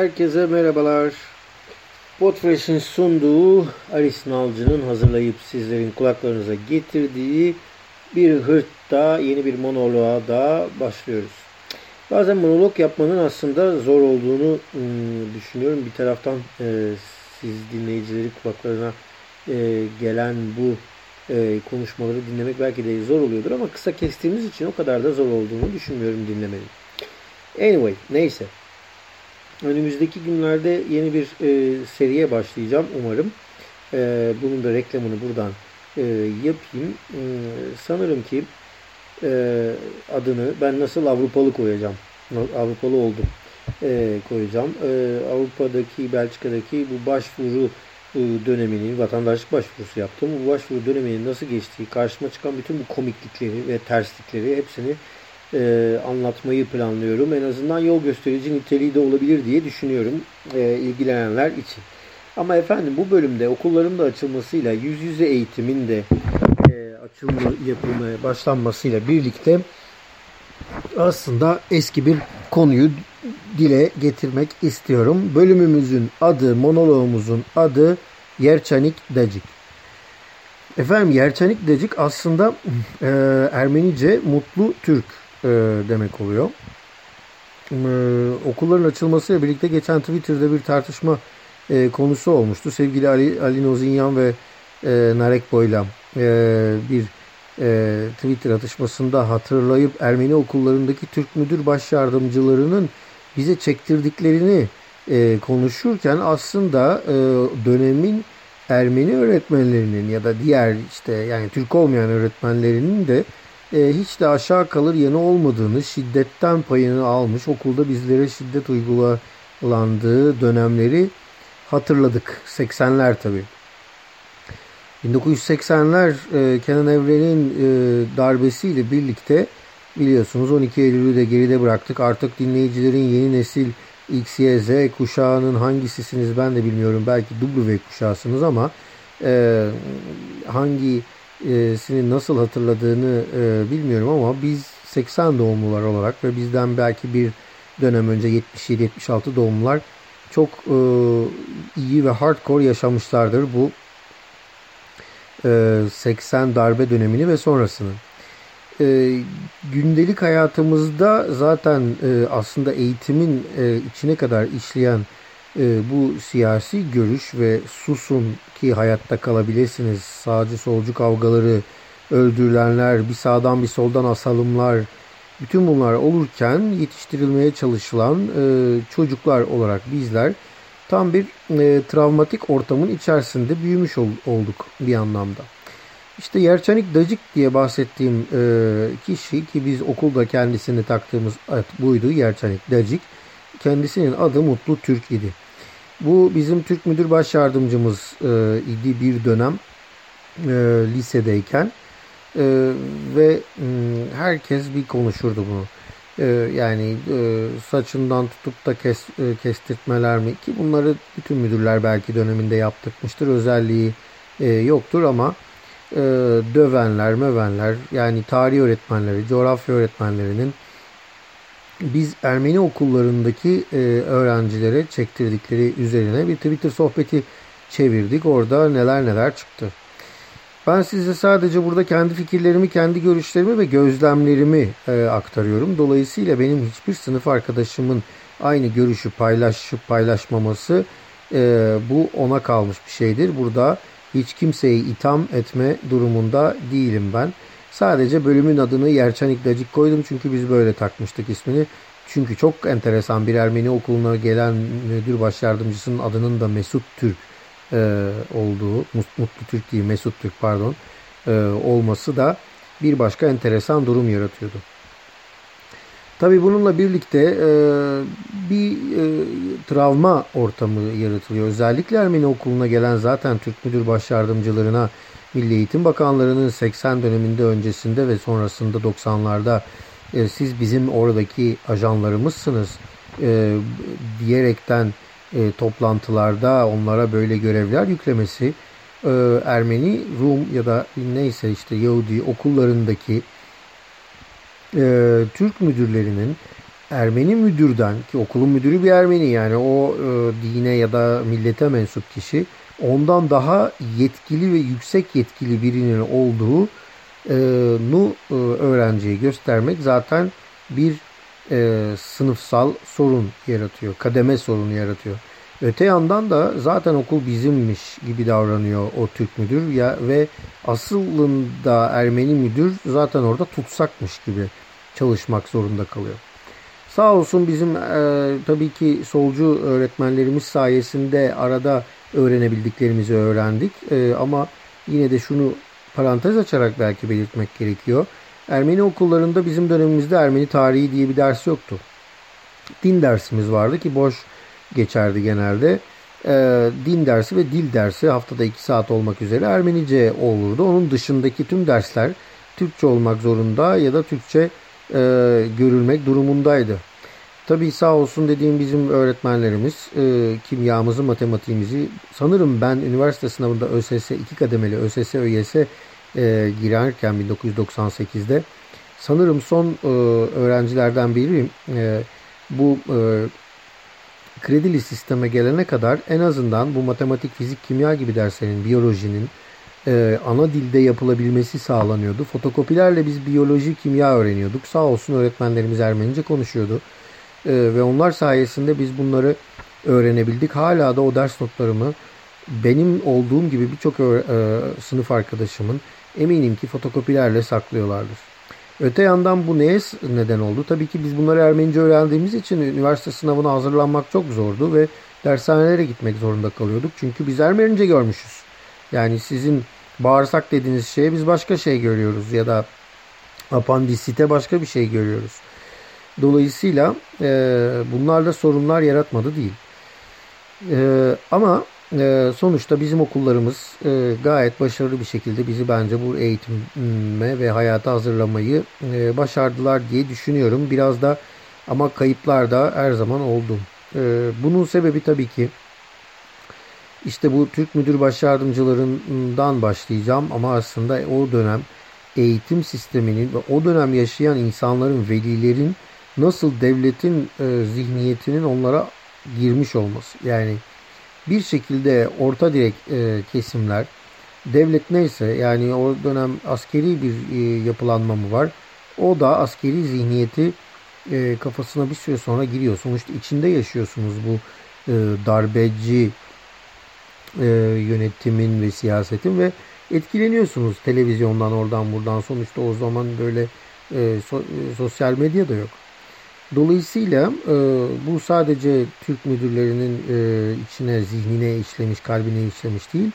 Herkese merhabalar. Podfresh'in sunduğu Alice Nalcı'nın hazırlayıp sizlerin kulaklarınıza getirdiği bir hırtta yeni bir monoloğa da başlıyoruz. Bazen monolog yapmanın aslında zor olduğunu ıı, düşünüyorum. Bir taraftan e, siz dinleyicileri kulaklarına e, gelen bu konuşmaları dinlemek belki de zor oluyordur ama kısa kestiğimiz için o kadar da zor olduğunu düşünmüyorum dinlemenin. Anyway, neyse. Önümüzdeki günlerde yeni bir e, seriye başlayacağım umarım. E, bunun da reklamını buradan e, yapayım. E, sanırım ki e, adını ben nasıl Avrupalı koyacağım. Avrupalı oldum e, koyacağım. E, Avrupa'daki, Belçika'daki bu başvuru e, dönemini, vatandaşlık başvurusu yaptım. Bu başvuru döneminin nasıl geçtiği, karşıma çıkan bütün bu komiklikleri ve terslikleri hepsini e, anlatmayı planlıyorum. En azından yol gösterici niteliği de olabilir diye düşünüyorum e, ilgilenenler için. Ama efendim bu bölümde okulların da açılmasıyla yüz yüze eğitimin de e, açılma yapılmaya başlanmasıyla birlikte aslında eski bir konuyu dile getirmek istiyorum. Bölümümüzün adı, monoloğumuzun adı Yerçanik Dacik. Efendim Yerçanik Dacik aslında e, Ermenice mutlu Türk e, demek oluyor. E, okulların açılmasıyla birlikte geçen Twitter'da bir tartışma e, konusu olmuştu. Sevgili Ali, Ali Nozinyan ve e, Narek Boyla e, bir e, Twitter atışmasında hatırlayıp Ermeni okullarındaki Türk müdür baş yardımcılarının bize çektirdiklerini e, konuşurken aslında e, dönemin Ermeni öğretmenlerinin ya da diğer işte yani Türk olmayan öğretmenlerinin de e, hiç de aşağı kalır yanı olmadığını, şiddetten payını almış, okulda bizlere şiddet uygulandığı dönemleri hatırladık. 80'ler tabii. 1980'ler e, Kenan Evren'in e, darbesiyle birlikte biliyorsunuz 12 Eylül'ü de geride bıraktık. Artık dinleyicilerin yeni nesil X, Y, Z kuşağının hangisisiniz ben de bilmiyorum. Belki W kuşağısınız ama e, hangi sini nasıl hatırladığını e, bilmiyorum ama biz 80 doğumlular olarak ve bizden belki bir dönem önce 77-76 doğumlular çok e, iyi ve hardcore yaşamışlardır bu e, 80 darbe dönemini ve sonrasını. E, gündelik hayatımızda zaten e, aslında eğitimin e, içine kadar işleyen e, bu siyasi görüş ve susun ki hayatta kalabilirsiniz. Sağcı solcu kavgaları, öldürülenler, bir sağdan bir soldan asalımlar, bütün bunlar olurken yetiştirilmeye çalışılan e, çocuklar olarak bizler tam bir e, travmatik ortamın içerisinde büyümüş ol, olduk bir anlamda. İşte Yerçanik Dacık diye bahsettiğim e, kişi ki biz okulda kendisini taktığımız ad buydu Yerçanik Dacık. Kendisinin adı Mutlu Türk idi. Bu bizim Türk Müdür Baş Yardımcımız e, idi bir dönem e, lisedeyken e, ve e, herkes bir konuşurdu bunu. E, yani e, saçından tutup da kes, e, kestirtmeler mi ki bunları bütün müdürler belki döneminde yaptırmıştır. Özelliği e, yoktur ama e, dövenler, mövenler yani tarih öğretmenleri, coğrafya öğretmenlerinin biz Ermeni okullarındaki e, öğrencilere çektirdikleri üzerine bir Twitter sohbeti çevirdik. Orada neler neler çıktı. Ben size sadece burada kendi fikirlerimi, kendi görüşlerimi ve gözlemlerimi e, aktarıyorum. Dolayısıyla benim hiçbir sınıf arkadaşımın aynı görüşü paylaşıp paylaşmaması e, bu ona kalmış bir şeydir. Burada hiç kimseyi itham etme durumunda değilim ben. Sadece bölümün adını Yerçanik Dacik koydum çünkü biz böyle takmıştık ismini. Çünkü çok enteresan bir Ermeni okuluna gelen müdür baş yardımcısının adının da Mesut Türk e, olduğu, Mutlu Türk değil Mesut Türk pardon e, olması da bir başka enteresan durum yaratıyordu. Tabi bununla birlikte e, bir e, travma ortamı yaratılıyor. Özellikle Ermeni okuluna gelen zaten Türk müdür baş yardımcılarına Milli Eğitim Bakanlarının 80 döneminde öncesinde ve sonrasında 90'larda e, siz bizim oradaki ajanlarımızsınız e, diyerekten e, toplantılarda onlara böyle görevler yüklemesi e, Ermeni, Rum ya da neyse işte Yahudi okullarındaki e, Türk müdürlerinin Ermeni müdürden ki okulun müdürü bir Ermeni yani o e, dine ya da millete mensup kişi ondan daha yetkili ve yüksek yetkili birinin olduğu e, e, öğrenciye göstermek zaten bir e, sınıfsal sorun yaratıyor. Kademe sorunu yaratıyor. Öte yandan da zaten okul bizimmiş gibi davranıyor o Türk müdür ya ve asılında Ermeni müdür zaten orada tutsakmış gibi çalışmak zorunda kalıyor. Sağ olsun bizim e, tabii ki solcu öğretmenlerimiz sayesinde arada öğrenebildiklerimizi öğrendik. E, ama yine de şunu parantez açarak belki belirtmek gerekiyor. Ermeni okullarında bizim dönemimizde Ermeni tarihi diye bir ders yoktu. Din dersimiz vardı ki boş geçerdi genelde. E, din dersi ve dil dersi haftada 2 saat olmak üzere Ermenice olurdu. Onun dışındaki tüm dersler Türkçe olmak zorunda ya da Türkçe e, görülmek durumundaydı. Tabii sağ olsun dediğim bizim öğretmenlerimiz e, kimyamızı, matematiğimizi sanırım ben üniversite sınavında ÖSS 2 kademeli ÖSS ÖYS e, girerken 1998'de sanırım son e, öğrencilerden biriyim. E, bu e, kredili sisteme gelene kadar en azından bu matematik, fizik, kimya gibi derslerin, biyolojinin e, ana dilde yapılabilmesi sağlanıyordu. Fotokopilerle biz biyoloji, kimya öğreniyorduk. Sağ olsun öğretmenlerimiz Ermenice konuşuyordu. E, ve onlar sayesinde biz bunları öğrenebildik. Hala da o ders notlarımı benim olduğum gibi birçok e, sınıf arkadaşımın eminim ki fotokopilerle saklıyorlardır. Öte yandan bu neye neden oldu? Tabii ki biz bunları Ermenice öğrendiğimiz için üniversite sınavına hazırlanmak çok zordu ve dershanelere gitmek zorunda kalıyorduk. Çünkü biz Ermenice görmüşüz. Yani sizin bağırsak dediğiniz şeye biz başka şey görüyoruz ya da apandisite başka bir şey görüyoruz. Dolayısıyla e, bunlarla sorunlar yaratmadı değil. E, ama e, sonuçta bizim okullarımız e, gayet başarılı bir şekilde bizi bence bu eğitime ve hayata hazırlamayı e, başardılar diye düşünüyorum. Biraz da ama kayıplar da her zaman oldu. E, bunun sebebi tabii ki işte bu Türk Müdür Baş Yardımcılarından başlayacağım ama aslında o dönem eğitim sisteminin ve o dönem yaşayan insanların, velilerin nasıl devletin e, zihniyetinin onlara girmiş olması. Yani bir şekilde orta direk e, kesimler devlet neyse yani o dönem askeri bir e, yapılanma mı var? O da askeri zihniyeti e, kafasına bir süre sonra giriyor. Sonuçta içinde yaşıyorsunuz bu e, darbeci e, yönetimin ve siyasetin ve etkileniyorsunuz televizyondan oradan buradan sonuçta o zaman böyle e, so, e, sosyal medya da yok. Dolayısıyla e, bu sadece Türk müdürlerinin e, içine, zihnine işlemiş, kalbine işlemiş değil.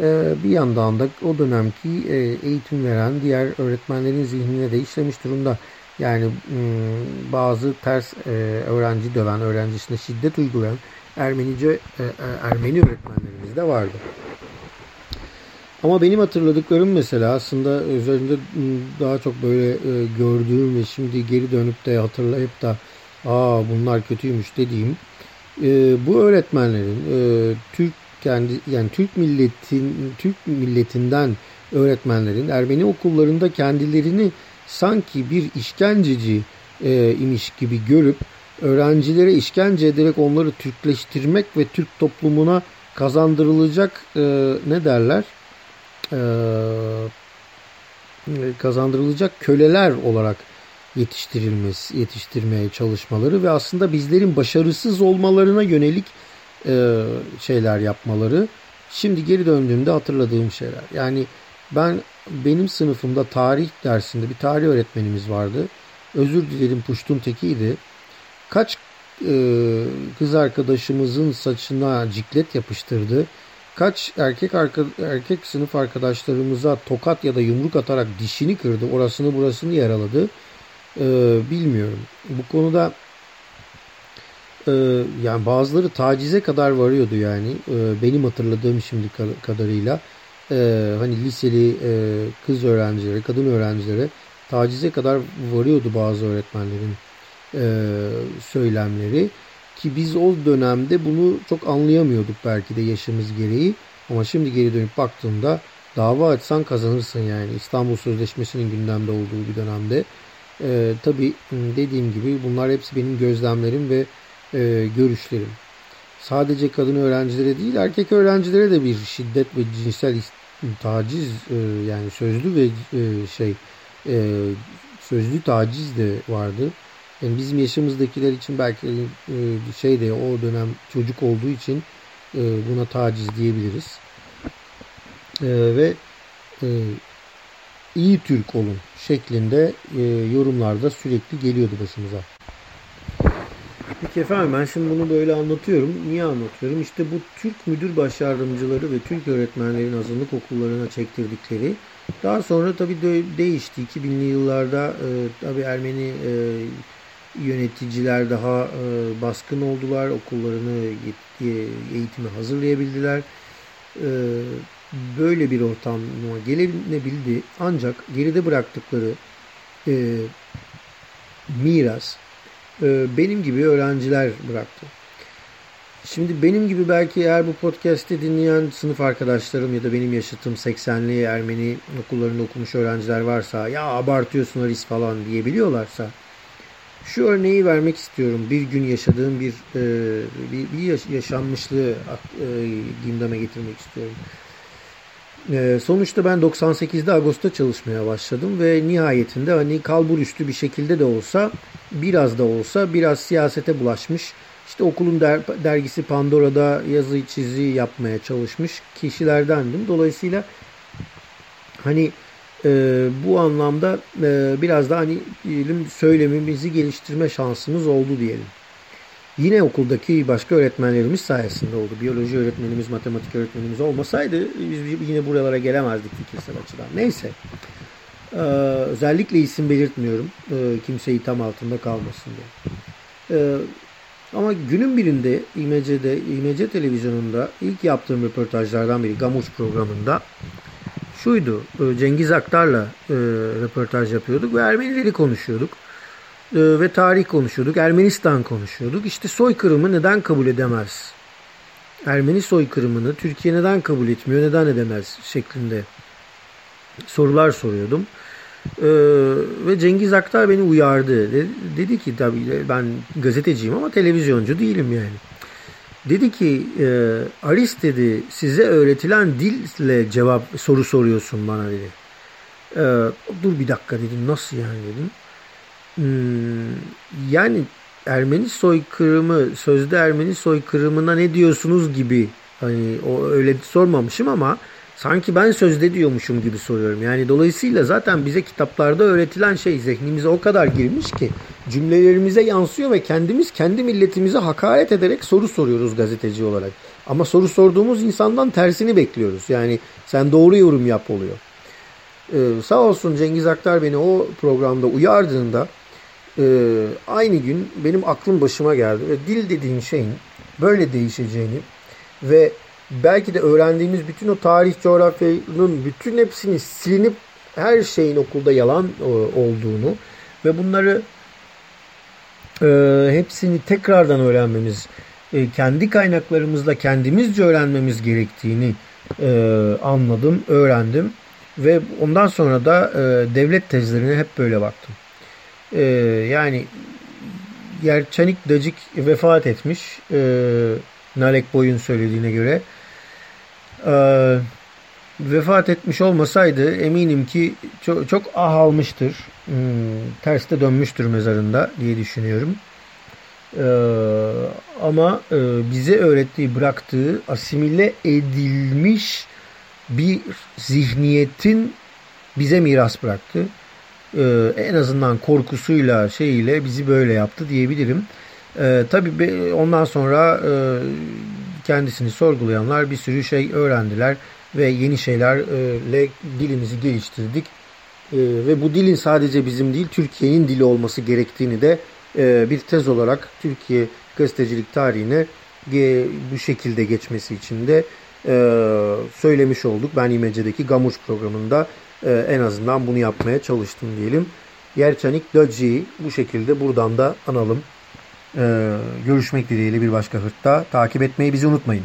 E, bir yandan da o dönemki e, eğitim veren diğer öğretmenlerin zihnine de işlemiş durumda. Yani e, bazı ters e, öğrenci döven, öğrencisine şiddet uygulayan Ermenice e, e, Ermeni öğretmenlerimiz de vardı. Ama benim hatırladıklarım mesela aslında üzerinde daha çok böyle e, gördüğüm ve şimdi geri dönüp de hatırlayıp da aa bunlar kötüymüş dediğim e, bu öğretmenlerin e, Türk kendi yani Türk milletin Türk milletinden öğretmenlerin Ermeni okullarında kendilerini sanki bir işkenceci e, imiş gibi görüp öğrencilere işkence ederek onları Türkleştirmek ve Türk toplumuna kazandırılacak e, ne derler kazandırılacak köleler olarak yetiştirilmesi, yetiştirmeye çalışmaları ve aslında bizlerin başarısız olmalarına yönelik e, şeyler yapmaları şimdi geri döndüğümde hatırladığım şeyler. Yani ben benim sınıfımda tarih dersinde bir tarih öğretmenimiz vardı. Özür dilerim Puştun Teki'ydi. Kaç e, kız arkadaşımızın saçına ciklet yapıştırdı Kaç erkek arka, erkek sınıf arkadaşlarımıza tokat ya da yumruk atarak dişini kırdı, orasını burasını yaraladı. Ee, bilmiyorum. Bu konuda e, yani bazıları tacize kadar varıyordu yani. E, benim hatırladığım şimdi kadarıyla e, hani liseli e, kız öğrencilere, kadın öğrencilere tacize kadar varıyordu bazı öğretmenlerin e, söylemleri. Ki biz o dönemde bunu çok anlayamıyorduk belki de yaşımız gereği. Ama şimdi geri dönüp baktığımda dava açsan kazanırsın yani. İstanbul Sözleşmesi'nin gündemde olduğu bir dönemde E, tabii dediğim gibi bunlar hepsi benim gözlemlerim ve e, görüşlerim. Sadece kadın öğrencilere değil erkek öğrencilere de bir şiddet ve cinsel taciz e, yani sözlü ve e, şey e, sözlü taciz de vardı. Yani bizim yaşımızdakiler için belki e, şey de o dönem çocuk olduğu için e, buna taciz diyebiliriz. E, ve iyi Türk olun şeklinde yorumlarda sürekli geliyordu başımıza. Peki efendim ben şimdi bunu böyle anlatıyorum. Niye anlatıyorum? İşte bu Türk müdür başyardımcıları ve Türk öğretmenlerin azınlık okullarına çektirdikleri daha sonra tabii de değişti. 2000'li yıllarda e, tabii Ermeni e, yöneticiler daha e, baskın oldular. Okullarını eğitime hazırlayabildiler. E, böyle bir ortama gelebildi. Ancak geride bıraktıkları e, miras e, benim gibi öğrenciler bıraktı. Şimdi benim gibi belki eğer bu podcast'i dinleyen sınıf arkadaşlarım ya da benim yaşadığım 80'li Ermeni okullarında okumuş öğrenciler varsa ya abartıyorsun Aris falan diyebiliyorlarsa şu örneği vermek istiyorum. Bir gün yaşadığım bir e, bir, yaşanmışlığı e, gündeme getirmek istiyorum. E, sonuçta ben 98'de Ağustos'ta çalışmaya başladım ve nihayetinde hani kalbur üstü bir şekilde de olsa biraz da olsa biraz siyasete bulaşmış. İşte okulun der, dergisi Pandora'da yazı çizi yapmaya çalışmış kişilerdendim. Dolayısıyla hani e, bu anlamda e, biraz da hani diyelim söylemimizi geliştirme şansımız oldu diyelim. Yine okuldaki başka öğretmenlerimiz sayesinde oldu. Biyoloji öğretmenimiz, matematik öğretmenimiz olmasaydı biz yine buralara gelemezdik fikirsel açıdan. Neyse. Ee, özellikle isim belirtmiyorum. Ee, kimseyi tam altında kalmasın diye. Ee, ama günün birinde İMC'de, İMC televizyonunda ilk yaptığım röportajlardan biri Gamuş programında şuydu. E, Cengiz Aktar'la e, röportaj yapıyorduk ve Ermenileri konuşuyorduk. E, ve tarih konuşuyorduk. Ermenistan konuşuyorduk. İşte soykırımı neden kabul edemez? Ermeni soykırımını Türkiye neden kabul etmiyor, neden edemez şeklinde sorular soruyordum. Ee, ve Cengiz Aktar beni uyardı. Dedi, dedi ki tabii ben gazeteciyim ama televizyoncu değilim yani. Dedi ki e, Aris dedi size öğretilen dille cevap soru soruyorsun bana dedi. E, dur bir dakika dedim nasıl yani dedim. Hmm, yani Ermeni soykırımı sözde Ermeni soykırımına ne diyorsunuz gibi hani o öyle sormamışım ama sanki ben sözde diyormuşum gibi soruyorum. Yani dolayısıyla zaten bize kitaplarda öğretilen şey zihnimize o kadar girmiş ki cümlelerimize yansıyor ve kendimiz kendi milletimize hakaret ederek soru soruyoruz gazeteci olarak. Ama soru sorduğumuz insandan tersini bekliyoruz. Yani sen doğru yorum yap oluyor. Ee, sağ olsun Cengiz Aktar beni o programda uyardığında e, aynı gün benim aklım başıma geldi. Ve dil dediğin şeyin böyle değişeceğini ve belki de öğrendiğimiz bütün o tarih coğrafyanın bütün hepsini silinip her şeyin okulda yalan e, olduğunu ve bunları e, hepsini tekrardan öğrenmemiz, e, kendi kaynaklarımızla kendimizce öğrenmemiz gerektiğini e, anladım, öğrendim ve ondan sonra da e, devlet tezlerine hep böyle baktım. E, yani Yerçanik Dacik vefat etmiş. E, Nalek Boy'un söylediğine göre. E, vefat etmiş olmasaydı eminim ki çok, çok ah almıştır. Hmm, terste dönmüştür mezarında diye düşünüyorum. Ee, ama e, bize öğrettiği, bıraktığı asimile edilmiş bir zihniyetin bize miras bıraktı. Ee, en azından korkusuyla şeyiyle bizi böyle yaptı diyebilirim. Ee, tabii ondan sonra e, kendisini sorgulayanlar bir sürü şey öğrendiler ve yeni şeylerle dilimizi geliştirdik. Ee, ve bu dilin sadece bizim değil Türkiye'nin dili olması gerektiğini de e, bir tez olarak Türkiye gazetecilik tarihine bu şekilde geçmesi için de e, söylemiş olduk. Ben İmece'deki Gamuş programında e, en azından bunu yapmaya çalıştım diyelim. Yerçanik Döci'yi bu şekilde buradan da analım. Görüşmek dileğiyle bir başka hırtta. Takip etmeyi bizi unutmayın.